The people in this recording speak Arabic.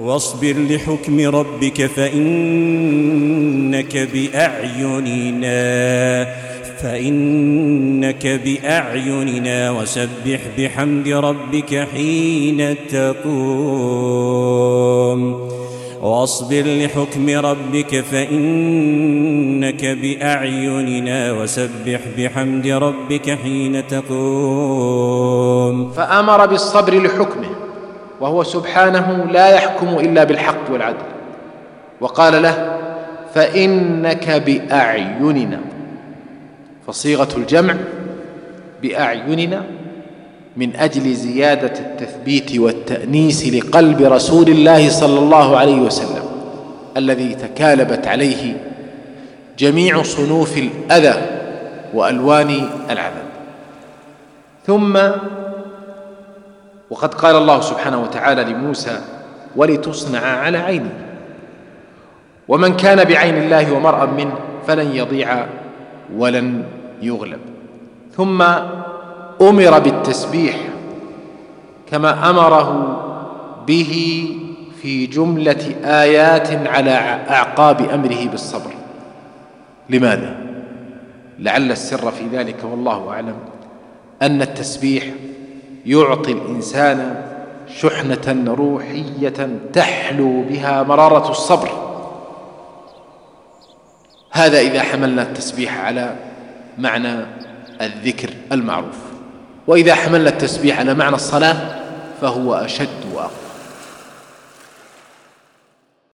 واصبر لحكم ربك فإنك بأعيننا فإنك بأعيننا وسبح بحمد ربك حين تقوم. واصبر لحكم ربك فإنك بأعيننا وسبح بحمد ربك حين تقوم. فأمر بالصبر لحكمه. وهو سبحانه لا يحكم إلا بالحق والعدل. وقال له فإنك بأعيننا. فصيغة الجمع بأعيننا من أجل زيادة التثبيت والتأنيس لقلب رسول الله صلى الله عليه وسلم الذي تكالبت عليه جميع صنوف الأذى وألوان العذاب. ثم وقد قال الله سبحانه وتعالى لموسى ولتصنع على عيني. ومن كان بعين الله ومرأ منه فلن يضيع ولن يغلب. ثم أمر بالتسبيح كما أمره به في جملة آيات على أعقاب أمره بالصبر. لماذا؟ لعل السر في ذلك والله أعلم أن التسبيح يعطي الإنسان شحنة روحية تحلو بها مرارة الصبر. هذا إذا حملنا التسبيح على معنى الذكر المعروف. وإذا حملنا التسبيح على معنى الصلاة فهو أشد